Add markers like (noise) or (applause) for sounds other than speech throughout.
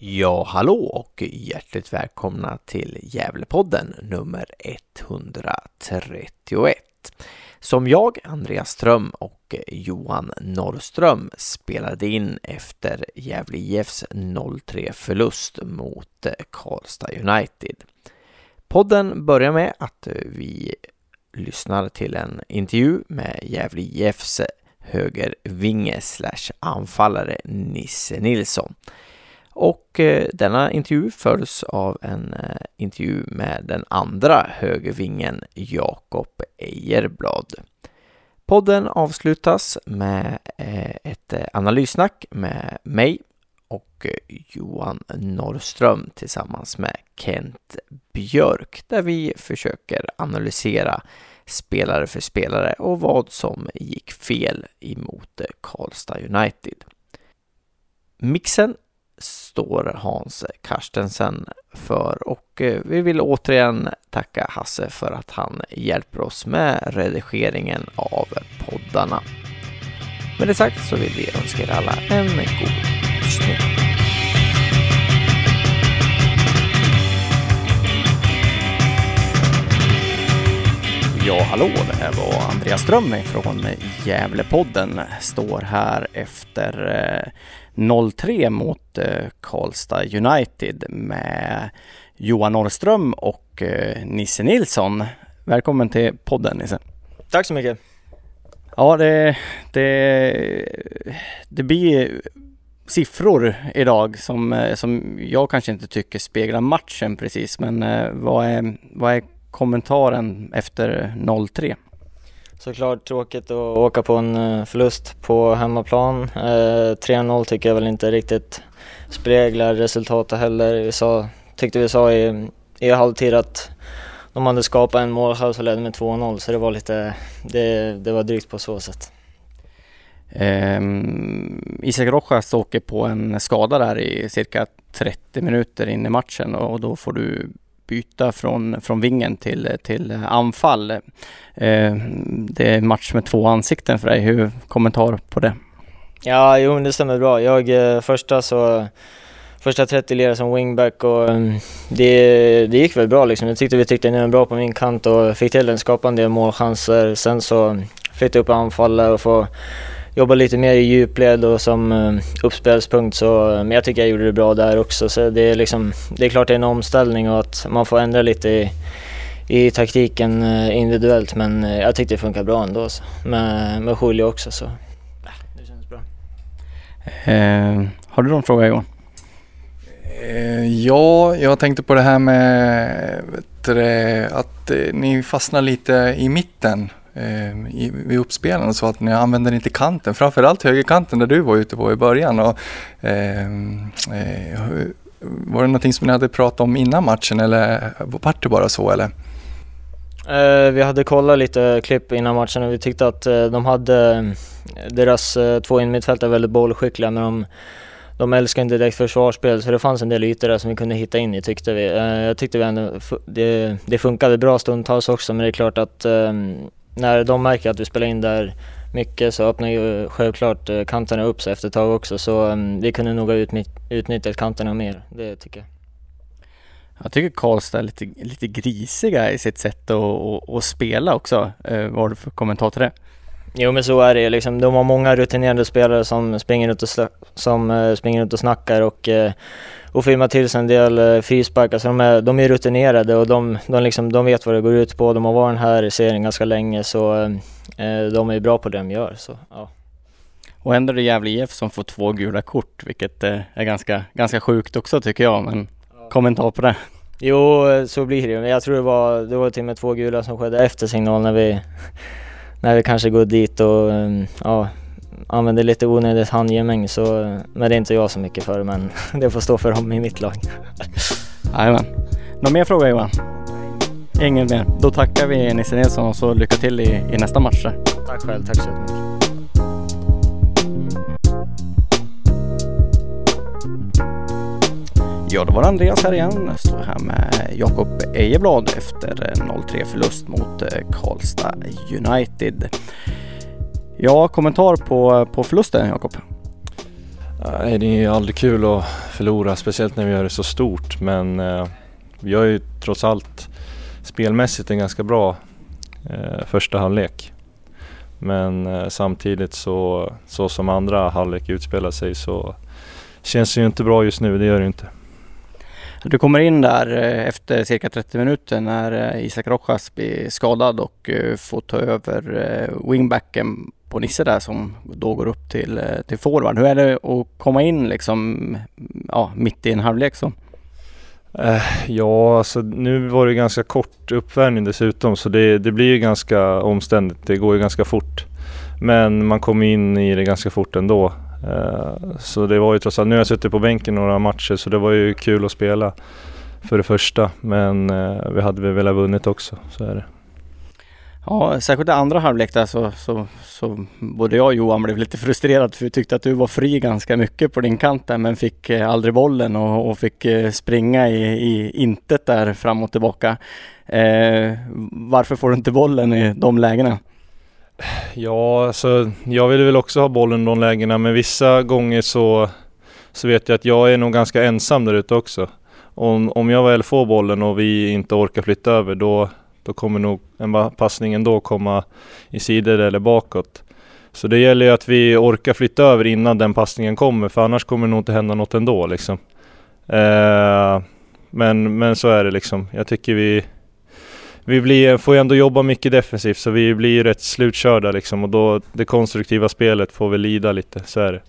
Ja, hallå och hjärtligt välkomna till Gävlepodden nummer 131. Som jag, Andreas Ström och Johan Norrström spelade in efter Gävle IFs 0-3 förlust mot Karlstad United. Podden börjar med att vi lyssnar till en intervju med Gävle IFs högervinge slash anfallare Nisse Nilsson. Och eh, denna intervju följs av en eh, intervju med den andra högervingen Jakob Ejerblad. Podden avslutas med eh, ett analyssnack med mig och Johan Norrström tillsammans med Kent Björk där vi försöker analysera spelare för spelare och vad som gick fel emot Karlstad United. Mixen står Hans Karstensen för och eh, vi vill återigen tacka Hasse för att han hjälper oss med redigeringen av poddarna. Med det sagt så vill vi önska er alla en god lyssning. Ja, hallå, det här var Andreas Ström från Gävlepodden. Står här efter eh, 0-3 mot eh, Karlstad United med Johan Norrström och eh, Nisse Nilsson. Välkommen till podden Nisse. Tack så mycket. Ja, det, det, det blir siffror idag som, eh, som jag kanske inte tycker speglar matchen precis. Men vad är, vad är kommentaren efter 0-3? Såklart tråkigt att åka på en eh, förlust på hemmaplan. Eh, 3-0 tycker jag väl inte riktigt speglar resultatet heller. Vi sa, tyckte vi sa i, i halvtid att de hade skapat en målchans och ledde med 2-0 så det var lite, det, det var drygt på så sätt. Um, Isak Rojas åker på en skada där i cirka 30 minuter in i matchen och då får du byta från, från vingen till, till anfall. Eh, det är en match med två ansikten för dig. Hur kommentar på det? Ja, jo det stämmer bra. Jag eh, första så Första 30 lirade som wingback och mm, det, det gick väl bra liksom. Jag tyckte vi tyckte ni var bra på min kant och fick till en skapande målchanser. Sen så flyttade jag upp anfallet och få jobba lite mer i djupled och som uh, uppspelspunkt så, men jag tycker jag gjorde det bra där också. Så det är liksom, det är klart det är en omställning och att man får ändra lite i, i taktiken uh, individuellt men jag tyckte det funkar bra ändå så. Med, med Julio också så, det känns bra. har du någon fråga Johan? Ja, jag tänkte på det här med du, att ni fastnar lite i mitten eh, Ehm, i, vid uppspelen så att ni använder inte kanten, framförallt högerkanten där du var ute på i början. Och, ehm, eh, var det någonting som ni hade pratat om innan matchen eller var det bara så eller? Eh, vi hade kollat lite klipp innan matchen och vi tyckte att eh, de hade, eh, deras eh, två innermittfältare är väldigt bollskickliga men de de älskar inte direkt försvarsspel så det fanns en del ytor där som vi kunde hitta in i tyckte vi. Eh, jag tyckte vi ändå, det, det funkade bra stundtals också men det är klart att ehm, när de märker att vi spelar in där mycket så öppnar ju eh, självklart eh, kanterna upp sig efter ett tag också så mm, vi kunde nog ha utnyttjat kanterna mer, det tycker jag. Jag tycker Karlstad är lite, lite grisiga i sitt sätt att, att, att spela också. Eh, vad har du för kommentar till det? Jo men så är det liksom. De har många rutinerade spelare som springer ut och, som, uh, springer ut och snackar och, uh, och filmar till sig en del uh, frisparkar. Så de är, de är rutinerade och de, de, liksom, de vet vad det går ut på. De har varit här i serien ganska länge så de är bra på det de gör. Så, ja. Och ändå är det Gävle IF som får två gula kort, vilket är ganska, ganska sjukt också tycker jag. Men ja. kommentar på det? Jo, så blir det. Jag tror det var, det var till och med två gula som skedde efter signal när vi när vi kanske går dit och um, ja, använder lite onödigt handgemäng så, men det är inte jag så mycket för men (laughs) det får stå för dem i mitt lag. (laughs) Jajamän. Någon mer fråga Johan? Ingen mer. Då tackar vi Nisse Nilsson och så lycka till i, i nästa match. Tack själv, tack så mycket. Ja, då var det Andreas här igen. Jag står här med Jakob Ejeblad efter eh, 0-3 förlust mot eh, Karlstad United. Ja, kommentar på, på förlusten Jakob? Nej, det är aldrig kul att förlora, speciellt när vi gör det så stort. Men eh, vi har ju trots allt spelmässigt en ganska bra eh, första halvlek. Men eh, samtidigt så, så som andra halvlek utspelar sig så känns det ju inte bra just nu, det gör det inte. Du kommer in där eh, efter cirka 30 minuter när eh, Isak Rojas blir skadad och eh, får ta över wingbacken på Nisse där som då går upp till, till forward. Hur är det att komma in liksom ja, mitt i en halvlek så? Ja, alltså nu var det ganska kort uppvärmning dessutom så det, det blir ju ganska omständigt. Det går ju ganska fort. Men man kommer in i det ganska fort ändå. Eh, så det var ju trots allt, nu har jag suttit på bänken några matcher så det var ju kul att spela för det första. Men eh, vi hade väl velat vunnit också, så är det. Ja, särskilt i andra halvlek där så, så, så både jag och Johan blev lite frustrerade för vi tyckte att du var fri ganska mycket på din kant där men fick eh, aldrig bollen och, och fick springa i, i intet där fram och tillbaka. Eh, varför får du inte bollen i de lägena? Ja, alltså jag vill väl också ha bollen i de lägena men vissa gånger så, så vet jag att jag är nog ganska ensam där ute också. Om, om jag väl får bollen och vi inte orkar flytta över då, då kommer nog en passning ändå komma i sidor eller bakåt. Så det gäller ju att vi orkar flytta över innan den passningen kommer för annars kommer det nog inte hända något ändå liksom. Eh, men, men så är det liksom. Jag tycker vi vi blir, får ju ändå jobba mycket defensivt så vi blir ju rätt slutkörda liksom och då det konstruktiva spelet får väl lida lite, så är det.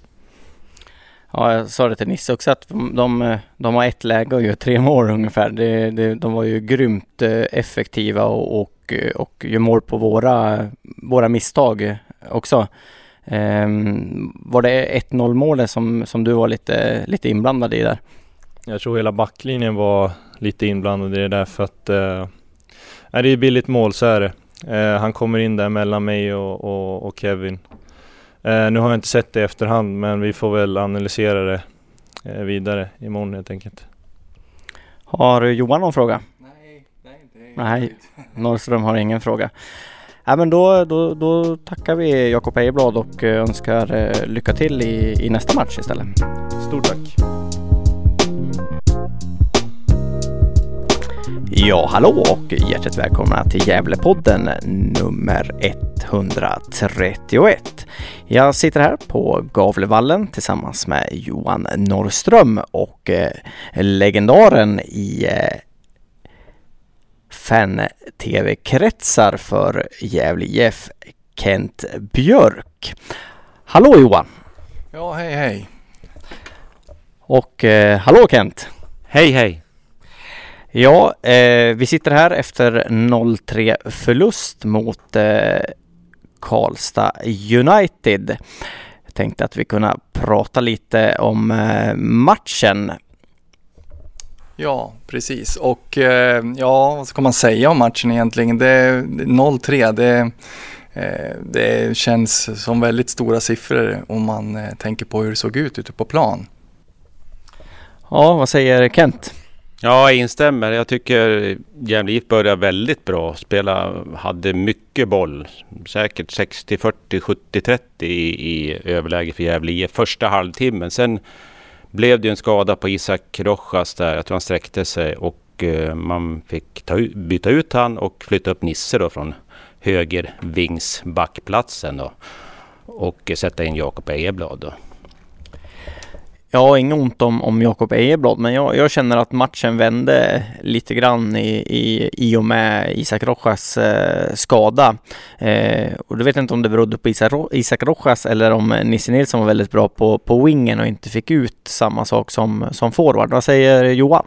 Ja, jag sa det till Nisse också att de, de har ett läge och gör tre mål ungefär. Det, det, de var ju grymt eh, effektiva och, och, och gör mål på våra, våra misstag också. Um, var det 1-0 målet som, som du var lite, lite inblandad i där? Jag tror hela backlinjen var lite inblandad i det där för att uh, Nej, det är billigt mål, så är det. Eh, han kommer in där mellan mig och, och, och Kevin. Eh, nu har jag inte sett det i efterhand, men vi får väl analysera det eh, vidare imorgon helt enkelt. Har Johan någon fråga? Nej, nej, nej. Norrström har ingen fråga. Ja, men då, då, då tackar vi Jakob Ejeblad och önskar eh, lycka till i, i nästa match istället. Stort tack! Ja, hallå och hjärtligt välkomna till Gävlepodden nummer 131. Jag sitter här på Gavlevallen tillsammans med Johan Norrström och eh, legendaren i eh, fan-tv-kretsar för Gävle IF, Kent Björk. Hallå Johan! Ja, hej hej! Och eh, hallå Kent! Hej hej! Ja, eh, vi sitter här efter 0-3 förlust mot eh, Karlstad United. Jag tänkte att vi kunde prata lite om eh, matchen. Ja, precis. Och eh, ja, vad ska man säga om matchen egentligen? Det 0-3, det, eh, det känns som väldigt stora siffror om man eh, tänker på hur det såg ut ute på plan. Ja, vad säger Kent? Ja, jag instämmer. Jag tycker Gävle IF började väldigt bra. Spela, hade mycket boll. Säkert 60-40, 70-30 i, i överläge för Gävle IF första halvtimmen. Sen blev det en skada på Isak Rojas där. Jag tror han sträckte sig och eh, man fick ta, byta ut han och flytta upp Nisse då från höger vingsbackplatsen då. Och eh, sätta in Jakob Ejeblad då. Ja, inget ont om, om Jakob Ejeblad, men jag, jag, känner att matchen vände lite grann i, i, i och med Isak Rojas eh, skada. Eh, och du vet inte om det berodde på Isak, Isak Rojas eller om Nisse Nilsson var väldigt bra på, på wingen och inte fick ut samma sak som, som forward. Vad säger Johan?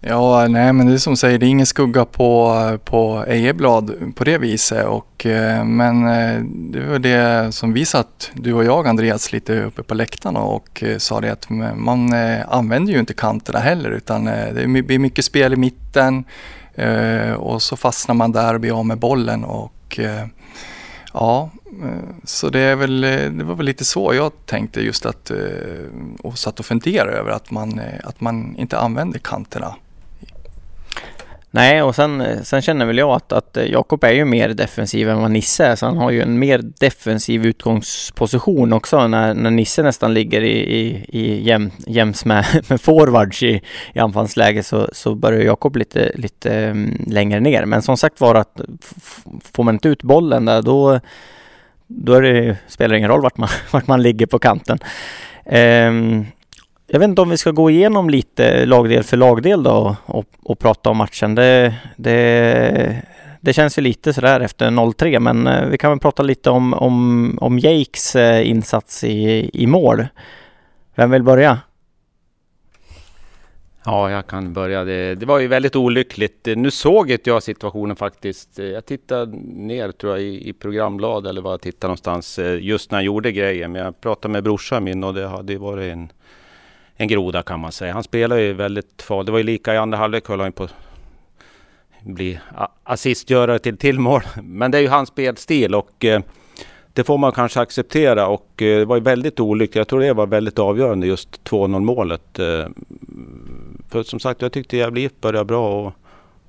Ja, nej men det är som du säger, det är ingen skugga på, på Ejeblad på det viset. Och, eh, men eh, det var det som vi satt, du och jag Andreas, lite uppe på läktarna och eh, sa det att man använder ju inte kanterna heller utan det blir mycket spel i mitten och så fastnar man där och blir av med bollen. Och, ja, så det, är väl, det var väl lite så jag tänkte just att och satt och funderade över att man, att man inte använder kanterna Nej, och sen, sen känner väl jag att, att Jakob är ju mer defensiv än vad Nisse är, så han har ju en mer defensiv utgångsposition också när, när Nisse nästan ligger i, i, i jäm, jäms med, (laughs) med forwards i, i anfallsläge så, så börjar Jakob lite, lite mm, längre ner. Men som sagt var att får man inte ut bollen där då, då är det, spelar det ingen roll vart man, (laughs) vart man ligger på kanten. Um, jag vet inte om vi ska gå igenom lite lagdel för lagdel då och, och prata om matchen. Det, det, det känns ju lite sådär efter 0-3 men eh, vi kan väl prata lite om, om, om Jakes eh, insats i, i mål. Vem vill börja? Ja, jag kan börja. Det, det var ju väldigt olyckligt. Nu såg inte jag situationen faktiskt. Jag tittade ner tror jag i, i programblad eller var jag tittade någonstans eh, just när jag gjorde grejen. Men jag pratade med brorsan min och det hade ju varit en en groda kan man säga. Han spelar ju väldigt farligt. Det var ju lika i andra halvlek höll han på att bli assistgörare till till mål. Men det är ju hans spelstil och eh, det får man kanske acceptera och eh, det var ju väldigt olyckligt. Jag tror det var väldigt avgörande just 2-0 målet. Eh, för som sagt, jag tyckte Gävle IF började bra och,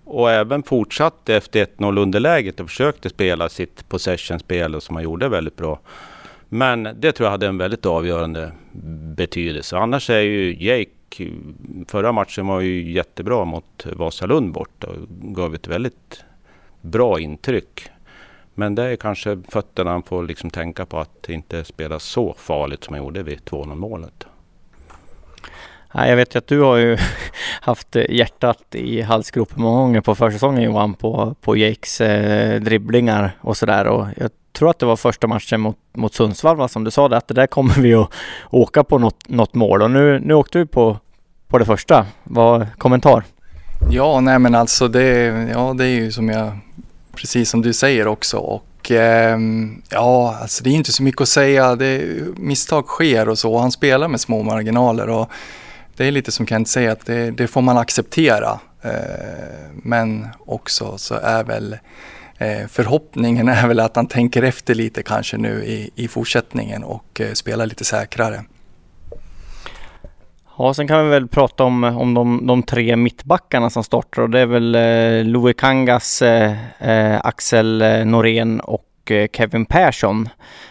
och även fortsatte efter 1-0 underläget och försökte spela sitt possession-spel som han gjorde väldigt bra. Men det tror jag hade en väldigt avgörande betydelse. Annars är ju Jake, förra matchen var ju jättebra mot Vasalund borta och gav ett väldigt bra intryck. Men det är kanske fötterna han får liksom tänka på att inte spela så farligt som han gjorde vid 2-0 målet. jag vet ju att du har ju (laughs) haft hjärtat i halsgropen många gånger på försäsongen Johan på, på Jakes eh, dribblingar och sådär och jag tror att det var första matchen mot, mot Sundsvall va, som du sa det, att det där kommer vi att åka på något, något mål och nu, nu åkte vi på, på det första. Vad kommentar? Ja, nej men alltså det, ja, det är ju som jag, precis som du säger också och eh, ja, alltså det är inte så mycket att säga. Det, misstag sker och så han spelar med små marginaler och det är lite som Kent säger att det, det får man acceptera. Eh, men också så är väl Eh, förhoppningen är väl att han tänker efter lite kanske nu i, i fortsättningen och eh, spelar lite säkrare. Ja, sen kan vi väl prata om, eh, om de, de tre mittbackarna som startar och det är väl eh, Louis Kangas, eh, eh Axel eh, Norén och eh, Kevin Persson.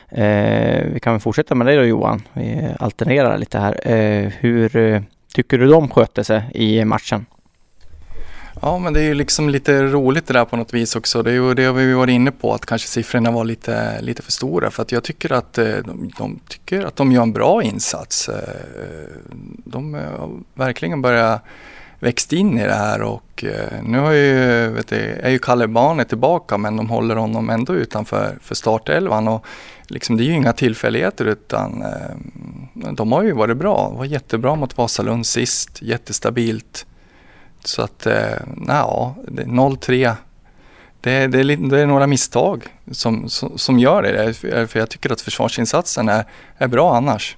Eh, vi kan väl fortsätta med dig då Johan. Vi alternerar lite här. hur tycker du de sköter sig i matchen? Ja, men det är ju liksom lite roligt det där på något vis också. Det är ju det har vi varit inne på, att kanske siffrorna var lite, lite för stora. För att jag tycker att eh, de, de tycker att de gör en bra insats. Eh, de eh, har verkligen börjat växt in i det här och nu har ju, vet du, är ju Kalle Barnet tillbaka men de håller honom ändå utanför för startelvan. Och liksom, det är ju inga tillfälligheter utan de har ju varit bra. Det var jättebra mot Vasalund sist, jättestabilt. Så att, eh, ja, 0-3. Det, det, är, det är några misstag som, som, som gör det. För jag tycker att försvarsinsatsen är, är bra annars.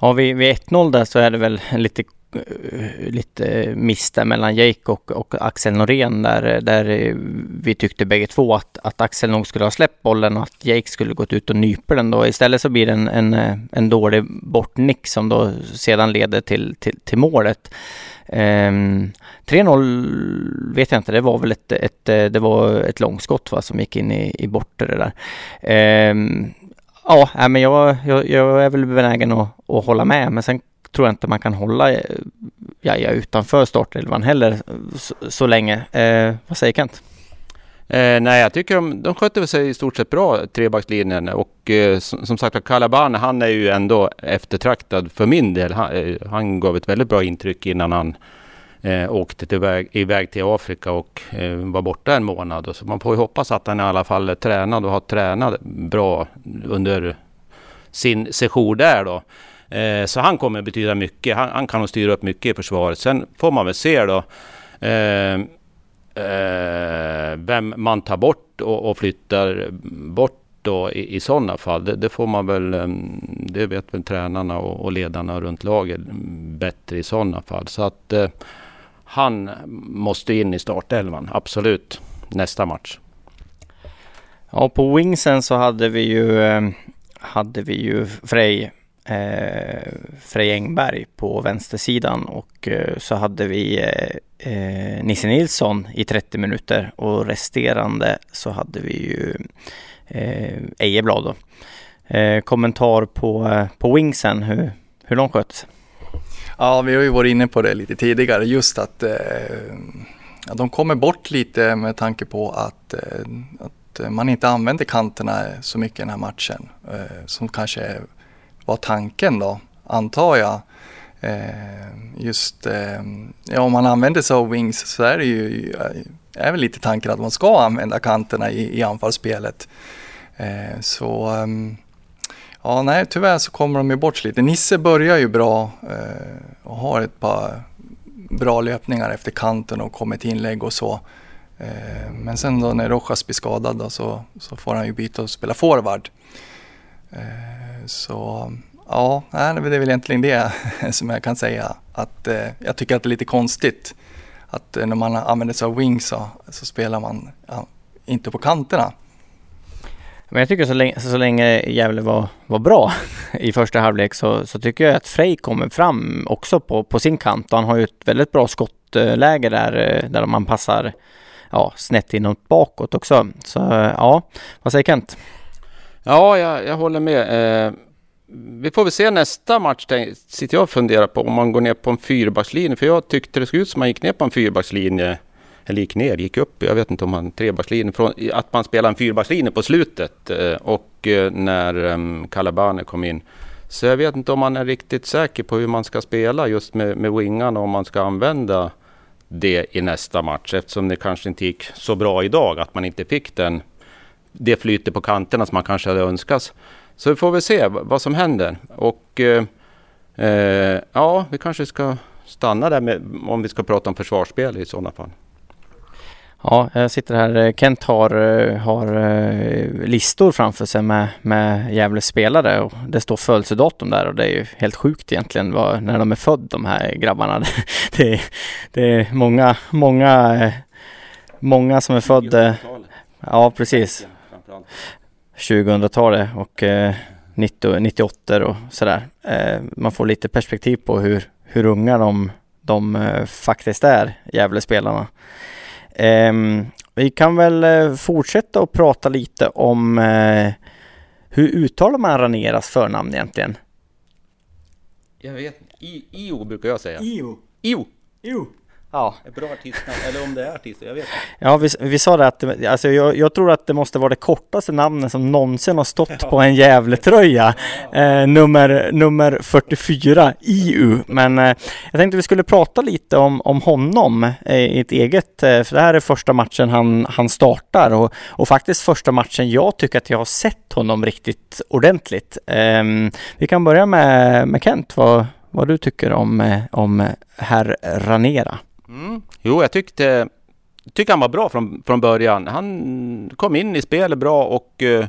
Ja, vid, vid 1-0 där så är det väl lite Eh, lite miss där mellan Jake och, och Axel Norén där, där vi tyckte bägge två att, att Axel nog skulle ha släppt bollen och att Jake skulle gått ut och nypa den då. Istället så blir det en, en, eh, en dålig bortnick som då sedan leder till, till, till målet. Ehm, um, 3-0 vet jag inte, det var väl ett, ett, eh, det var ett långskott va, som gick in i, i bortre där. Um, ja, men jag, jag, jag, är väl benägen att, att hålla med, men sen tror jag inte man kan hålla eh, Jaja utanför startelvan heller eh, så, så länge. Eh, vad säger Kent? Eh, nej, jag tycker de, de sköter sig i stort sett bra, trebackslinjen. Och eh, som, som sagt Calabane, han är ju ändå eftertraktad för min del. Han, eh, han gav ett väldigt bra intryck innan han eh, åkte till väg, iväg till Afrika och eh, var borta en månad. Så man får ju hoppas att han i alla fall är tränad och har tränat bra under sin session där då. Eh, så han kommer betyda mycket. Han, han kan nog styra upp mycket i försvaret. Sen får man väl se då. Eh, eh, vem man tar bort och, och flyttar bort då i, i sådana fall. Det, det, får man väl, eh, det vet väl tränarna och, och ledarna runt laget bättre i sådana fall. Så att eh, han måste in i startelvan, absolut, nästa match. Ja, på wingsen så hade vi ju, eh, hade vi ju Frej eh, Frej Engberg på vänstersidan och eh, så hade vi eh, eh Nisse Nilsson i 30 minuter och resterande så hade vi ju eh, Ejeblad då. Eh, kommentar på, eh, på wingsen, hur, hur de sköts? Ja, vi har ju varit inne på det lite tidigare, just att eh, ja, de kommer bort lite med tanke på att, eh, att man inte använder kanterna så mycket i den här matchen. Eh, som kanske var tanken då, antar jag. Eh, just eh, ja, om man använder sig av wings så är det ju eh, är väl lite tanken att man ska använda kanterna i, i anfallsspelet. Eh, så eh, ja, nej, tyvärr så kommer de ju bort lite. Nisse börjar ju bra eh, och har ett par bra löpningar efter kanten och kommer till inlägg och så. Men sen då när Rojas blir skadad då, så, så får han ju byta och spela forward. Så ja, det är väl egentligen det (laughs) som jag kan säga. Att eh, jag tycker att det är lite konstigt att eh, när man använder sig av wings så, så spelar man ja, inte på kanterna. Men jag tycker så länge, så länge Gävle var, var bra (laughs) i första halvlek så, så tycker jag att Frej kommer fram också på, på sin kant. Han har ju ett väldigt bra skottläge där, eh, där man passar ja, snett inåt bakåt också. Så ja, vad säger Kent? Ja, jag, jag håller med. Eh, vi får väl se nästa match, sitter jag och funderar på, om man går ner på en fyrbackslinje. För jag tyckte det såg ut som man gick ner på en fyrbackslinje. Eller gick ner, gick upp. Jag vet inte om man trebackslinje. Från, att man spelar en fyrbackslinje på slutet. Eh, och eh, när ehm, Kalabane kom in. Så jag vet inte om man är riktigt säker på hur man ska spela just med, med wingarna. Om man ska använda det i nästa match. Eftersom det kanske inte gick så bra idag. Att man inte fick den det flyter på kanterna som man kanske hade önskat. Så vi får väl se vad som händer. Och eh, eh, ja, vi kanske ska stanna där med, om vi ska prata om försvarsspel i sådana fall. Ja, jag sitter här. Kent har, har listor framför sig med, med Gävles spelare och det står födelsedatum där och det är ju helt sjukt egentligen vad, när de är födda de här grabbarna. (laughs) Det, är, det är många, många, många som är födda. Ja, precis. 2000-talet och eh, 90, 98 och sådär. Eh, man får lite perspektiv på hur, hur unga de, de eh, faktiskt är, Gävlespelarna. Eh, vi kan väl eh, fortsätta och prata lite om eh, hur uttalar man Raneras förnamn egentligen? Jag vet I, Io brukar jag säga. Io. Io. Io. Ja. Ett bra artistnamn, eller om det är artister, jag vet inte. Ja, vi, vi sa det att alltså, jag, jag, tror att det måste vara det kortaste namnet som någonsin har stått ja. på en Gävletröja. Eh, nummer, nummer 44, IU. Men eh, jag tänkte vi skulle prata lite om, om honom eh, i ett eget, eh, för det här är första matchen han, han startar och, och faktiskt första matchen jag tycker att jag har sett honom riktigt ordentligt. Ehm, vi kan börja med, med Kent, vad, vad du tycker om, eh, om herr Ranera. Mm. Jo, jag tyckte, tyckte han var bra från, från början. Han kom in i spelet bra och uh,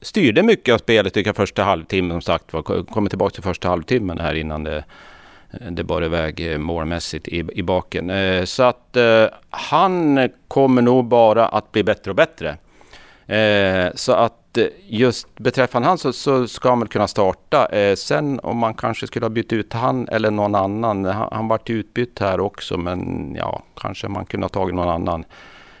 styrde mycket av spelet tycker jag första halvtimmen som sagt var. Kommer tillbaka till första halvtimmen här innan det, det bar iväg eh, målmässigt i, i baken. Uh, så att uh, han kommer nog bara att bli bättre och bättre. så att just beträffande han så, så, ska han väl kunna starta. Eh, sen om man kanske skulle ha bytt ut han eller någon annan. Han, han vart utbytt här också men ja, kanske man kunde ha tagit någon annan.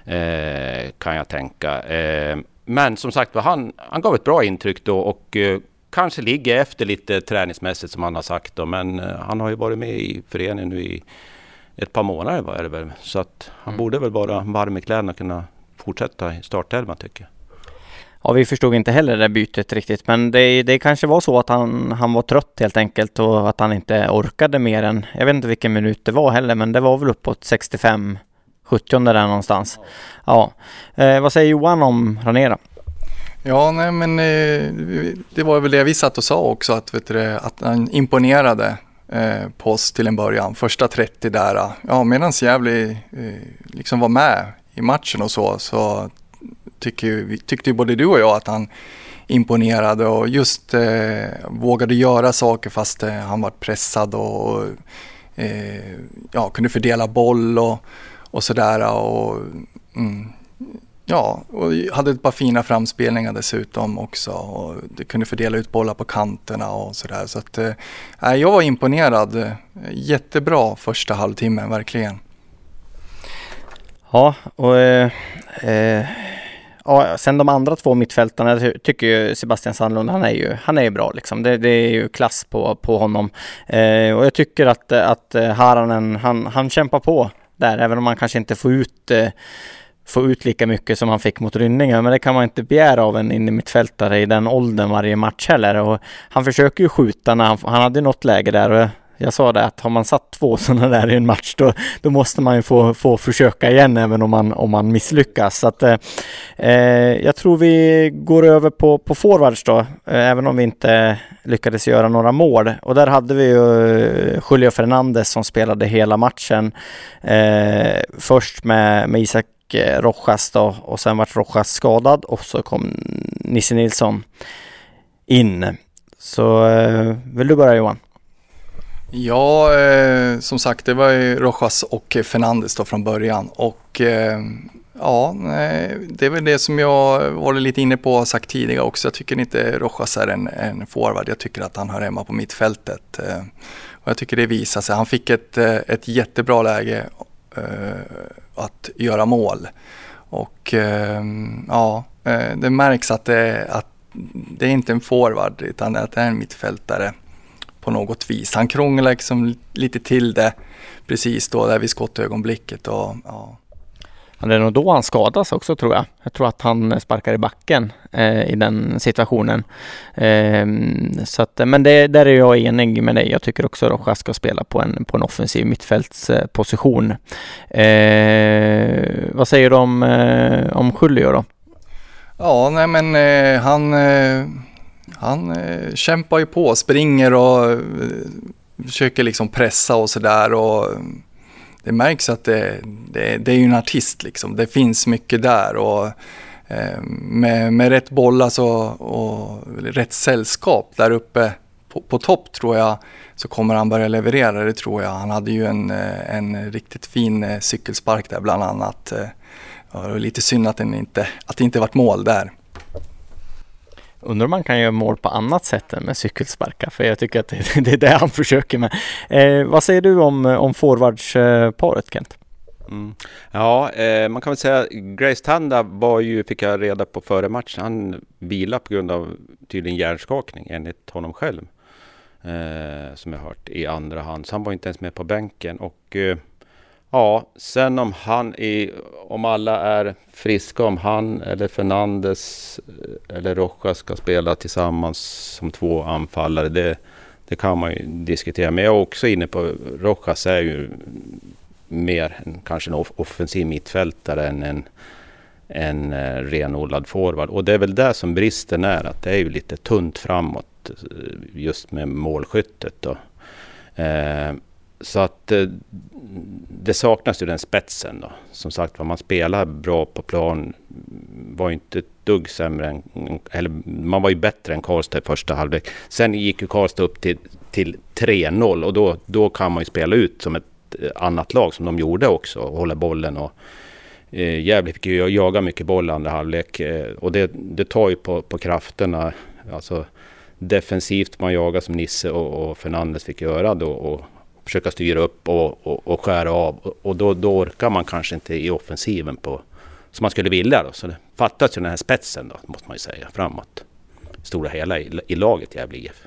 Eh, kan jag tänka. Eh, men som sagt han, han gav ett bra intryck då och eh, kanske ligger efter lite träningsmässigt som han har sagt då. Men eh, han har ju varit med i föreningen nu i ett par månader var det väl. Så att han mm. borde väl vara varm i kläderna och kunna fortsätta i startelvan tycker jag. Ja, vi förstod inte heller det där bytet riktigt, men det, det kanske var så att han, han var trött helt enkelt och att han inte orkade mer än, jag vet inte vilken minut det var heller, men det var väl uppåt 65, 70 där någonstans. Ja, eh, vad säger Johan om Ranera? Ja, nej men eh, det var väl det vi satt och sa också, att, vet du, att han imponerade eh, på oss till en början. Första 30 där, ja medan Gävle eh, liksom var med i matchen och så, så tycker, tyckte både du och jag att han imponerade och just eh, vågade göra saker fast eh, han var pressad och eh, ja, kunde fördela boll och, och sådär. Och, mm, Ja, och hade ett par fina framspelningar dessutom också. Och det kunde fördela ut bollar på kanterna och sådär. Så att, eh, jag var imponerad. Jättebra första halvtimmen, verkligen. Ja, och eh, eh ja, sen de andra två mittfältarna tycker ju Sebastian Sandlund, han är ju, han är ju bra liksom. Det, det är ju klass på, på honom. Eh, och jag tycker att, att eh, Haranen, han, han kämpar på där, även om man kanske inte får ut eh, få ut lika mycket som han fick mot Rynninge. Men det kan man inte begära av en innermittfältare i den åldern varje match heller. Och han försöker ju skjuta när han, han hade något läge där. Jag sa det att har man satt två (laughs) sådana där i en match då, då måste man ju få, få försöka igen även om man, om man misslyckas. Så att, eh, eh, jag tror vi går över på, på forwards då, eh, även om vi inte lyckades göra några mål. Och där hade vi ju eh, Julio Fernandez som spelade hela matchen. Eh, först med, med Isak eh, Rojas då och sen vart Rojas skadad och så kom Nisse Nilsson in. Så eh, vill du börja Johan? Ja, eh, som sagt det var ju Rojas och Fernandes då från början och eh, ja, det är väl det som jag varit lite inne på och sagt tidigare också. Jag tycker inte Rojas är en, en forward. Jag tycker att han hör hemma på mittfältet. Eh, och jag tycker det visar sig. Han fick ett, eh, ett jättebra läge eh, att göra mål. Och eh, ja, det märks att det, att det är inte en forward utan att det är en mittfältare på något vis. Han krånglar liksom lite till det precis då där vid skottögonblicket. Och, ja. Det är nog då han skadas också tror jag. Jag tror att han sparkar i backen eh, i den situationen. Eh, så att, men det, där är jag enig med dig. Jag tycker också att Rojas ska spela på en, på en offensiv mittfältsposition. Eh, vad säger du om, eh, om Julio då? Ja, nej men eh, han, eh, kämpar ju på, springer och eh, försöker liksom pressa och sådär eh, det märks att det, det, det, är ju en artist liksom. Det finns mycket där och eh, med, med rätt bollar så, och rätt sällskap där uppe på, på, topp tror jag så kommer han börja leverera, det tror jag. Han hade ju en, eh, en riktigt fin cykelspark där bland annat. Det var lite synd att, den inte, att det inte vart mål där. Undrar om man kan göra mål på annat sätt än med cykelsparkar, för jag tycker att (laughs) det, det är det han försöker med. Eh, vad säger du om, om forwardsparet Kent? Mm. Ja, eh, man kan väl säga Grace Tanda var ju, fick jag reda på före matchen, han vilade på grund av tydligen hjärnskakning enligt honom själv. Eh, som jag hört i andra hand, så han var inte ens med på bänken. Och eh, Ja, sen om han är, om alla är friska, om han eller Fernandes eh, eller Rojas ska spela tillsammans som två anfallare, det, det kan man ju diskutera. Men jag är också inne på, Rojas är ju mer en, kanske en offensiv mittfältare än en, en eh, renodlad forward. Och det är väl där som bristen är, att det är ju lite tunt framåt eh, just med målskyttet. Då. Så att eh, det saknas ju den spetsen då. Som sagt var, man spelar bra på plan. Var inte ett dugg sämre än... Eller man var ju bättre än Karlstad i första halvlek. Sen gick ju Karlstad upp till, till 3-0 och då, då kan man ju spela ut som ett eh, annat lag som de gjorde också. Och hålla bollen och... Eh, Gävle fick ju jaga mycket boll andra halvlek eh, och det, det tar ju på, på krafterna. Alltså defensivt man jagar som Nisse och, och Fernandes fick göra då och, försöka styra upp och, och, och skära av. Och då, då orkar man kanske inte i offensiven på som man skulle vilja. Då. Så det fattas ju den här spetsen då, måste man ju säga, framåt. Stora hela i, i laget Gävle IF.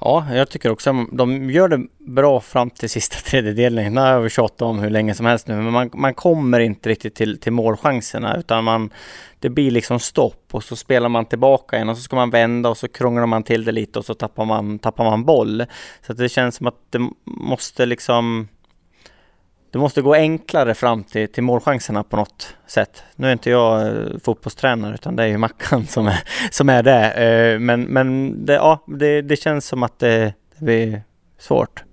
Ja, jag tycker också att de gör det bra fram till sista (laughs) tredjedelen. Det har vi tjatat om hur länge som helst nu, men man, man kommer inte riktigt till, till målchanserna utan man, det blir liksom stopp och så spelar man tillbaka igen och så ska man vända och så krånglar man till det lite och så tappar man, tappar man boll. Så det känns som att det måste liksom det måste gå enklare fram till, till målchanserna på något sätt. Nu är inte jag eh, fotbollstränare utan det är ju Mackan (laughs) som är, som är det. Eh, men, men det, ja, det, det känns som att det, det blir svårt.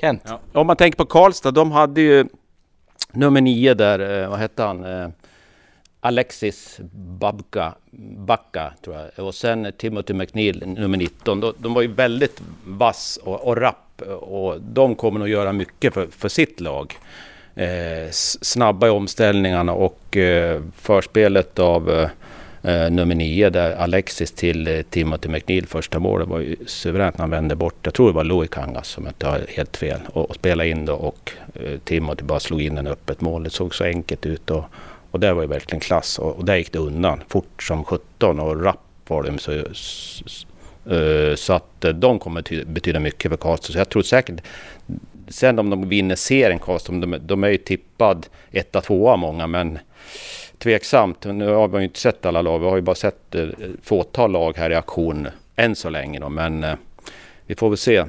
Kent? Ja. Om man tänker på Karlstad, de hade ju nummer nio där, eh, vad hette han? Alexis Babka, Backa tror jag. Och sen Timothy McNeil, nummer 19. De, de var ju väldigt vass och, och rapp och de kommer nog göra mycket för, för sitt lag. eh, snabba i omställningarna och eh, förspelet av eh, nummer 9, där Alexis till eh, Timothy McNeil första målet var ju suveränt när han vände bort. Jag tror det var Louis Kangas som inte har helt fel och, och spela in då och eh, Timothy bara slog in en öppet mål. Det såg så enkelt ut och, och det var ju verkligen klass och, och där gick det undan fort som 17 och rapp var de så, eh, så att eh, de kommer betyda mycket för Karlstad. Så jag tror säkert Sen om de vinner serien Karlstad, de, de är ju tippad etta, tvåa många men tveksamt. Nu har vi ju inte sett alla lag. Vi har ju bara sett eh, fåtal lag här i aktion än så länge. Då. Men eh, vi får väl se.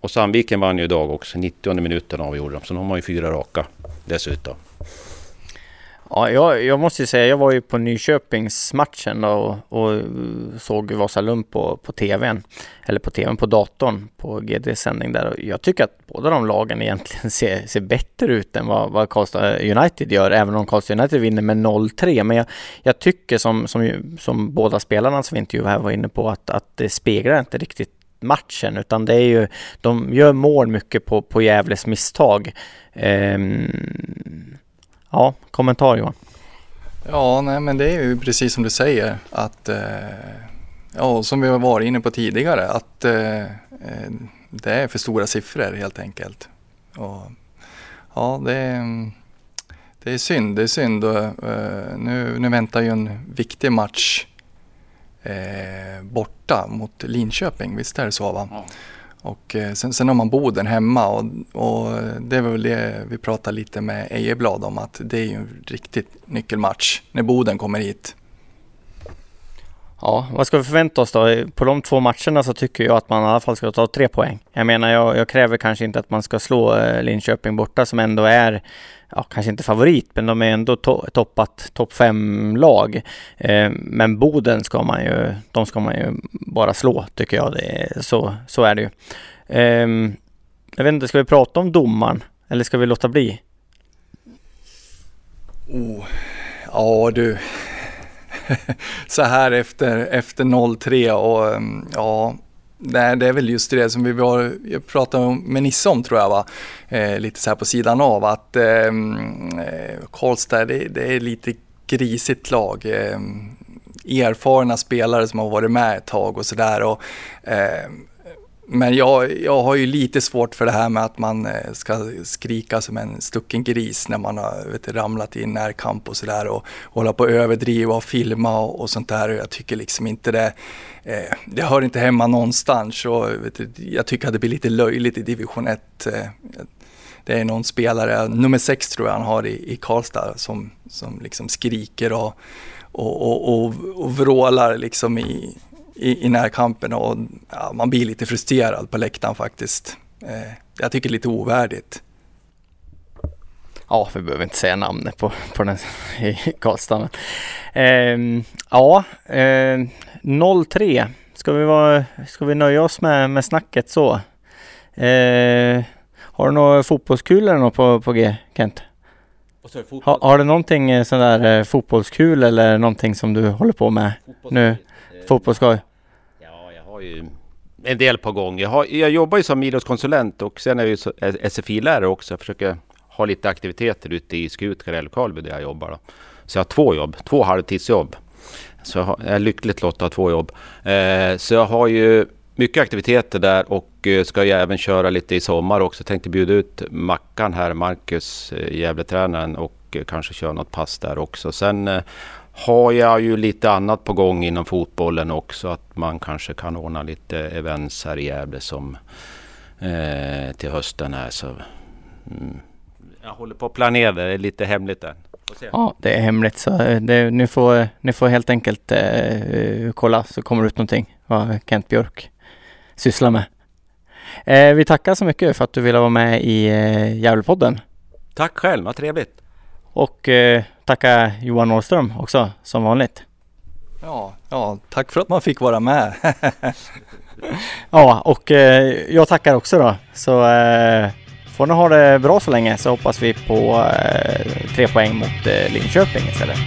Och Sandviken vann ju idag också. 90 minuten avgjorde de. Så de har ju fyra raka dessutom. Ja, jag, jag måste ju säga, jag var ju på Nyköpingsmatchen då och, och såg Vasalund på, på tvn. Eller på tvn, på datorn, på GDs sändning där. Och jag tycker att båda de lagen egentligen (laughs) ser, ser bättre ut än vad, vad Karlstad eh, United gör, även om Karlstad United vinner med 0-3. Men jag, jag, tycker som, som, som båda spelarna som vi intervjuade här var inne på, att, att det speglar inte riktigt matchen utan det är ju, de gör mål mycket på, på Gävles misstag. Um, Ja, kommentar Johan? Ja, nej men det är ju precis som du säger att eh, ja, som vi har varit inne på tidigare att eh, eh, det är för stora siffror helt enkelt. Och, ja, det är, det är synd. Det är synd. Och, uh, nu, nu väntar ju en viktig match uh, borta mot Linköping. Visst är det så? Va? Ja. Och eh, sen, sen har man Boden hemma och, och, det är väl det vi pratade lite med Ejeblad om att det är ju en riktigt nyckelmatch när Boden kommer hit. Ja, vad ska vi förvänta oss då? På de två matcherna så tycker jag att man i alla fall ska ta tre poäng. Jag menar, jag, jag kräver kanske inte att man ska slå eh, Linköping borta som ändå är, ja kanske inte favorit, men de är ändå to toppat topp fem lag. Eh, men Boden ska man ju, de ska man ju bara slå tycker jag. Det är, så, så är det ju. Eh, jag vet inte, ska vi prata om domaren eller ska vi låta bli? Oh. Ja du, (laughs) så här efter, efter 03 och mm, ja, Nej, det är väl just det som vi var, jag pratade med Nisse om tror jag va, eh, lite så här på sidan av att ehm, eh, Karlstad det, det, är lite grisigt lag. Eh, erfarna spelare som har varit med ett tag och sådär. Eh, men jag, jag har ju lite svårt för det här med att man eh, ska skrika som en stucken gris när man har vet, ramlat i en närkamp och sådär och hålla på att överdriva och filma och, och sånt där. Och jag tycker liksom inte det, eh, det hör inte hemma någonstans. Och, vet, jag tycker att det blir lite löjligt i division 1. Eh, det är någon spelare, nummer 6 tror jag han har i, i Karlstad, som, som liksom skriker och, och, och, och, och vrålar liksom i, i, i närkampen och ja, man blir lite frustrerad på läktaren faktiskt. Eh, jag tycker det är lite ovärdigt. Ja, vi behöver inte säga namnet på, på den (laughs) i Karlstad. Eh, ja, eh, 0-3. Ska vi, vara, ska vi nöja oss med, med snacket så? Eh, har du några fotbollskulor på, på G, Kent? Ha, har du någonting eh, sån där eh, fotbollskul eller någonting som du håller på med nu? Fotbollsskoj? Ja, jag har ju en del på gång. Jag, har, jag jobbar ju som idrottskonsulent och sen är jag ju SFI-lärare eh, också. Jag försöker ha lite aktiviteter ute i Skutskär eller Älvkarleby där jag jobbar. Då. Så jag har två jobb, två halvtidsjobb. Så jag, har, jag är lyckligt lottad två jobb. Eh, så jag har ju mycket aktiviteter där och eh, ska ju även köra lite i sommar också. Jag tänkte bjuda ut Mackan här, Marcus, eh, Gävletränaren och kanske köra något pass där också. Sen eh, har jag ju lite annat på gång inom fotbollen också. Att man kanske kan ordna lite events här i Gävle som eh, till hösten här. Så, mm, jag håller på att planera det, det är lite hemligt än. Ja, det är hemligt så eh, det, ni, får, ni får helt enkelt eh, kolla så kommer det ut någonting vad Kent Björk sysslar med. Eh, vi tackar så mycket för att du ville vara med i eh, Gävlepodden. Tack själv, vad trevligt. Och eh, tacka Johan Norrström också som vanligt. Ja, ja, tack för att man fick vara med. (laughs) ja, och eh, jag tackar också då. Så eh, får ni ha det bra så länge så hoppas vi på eh, tre poäng mot eh, Linköping istället.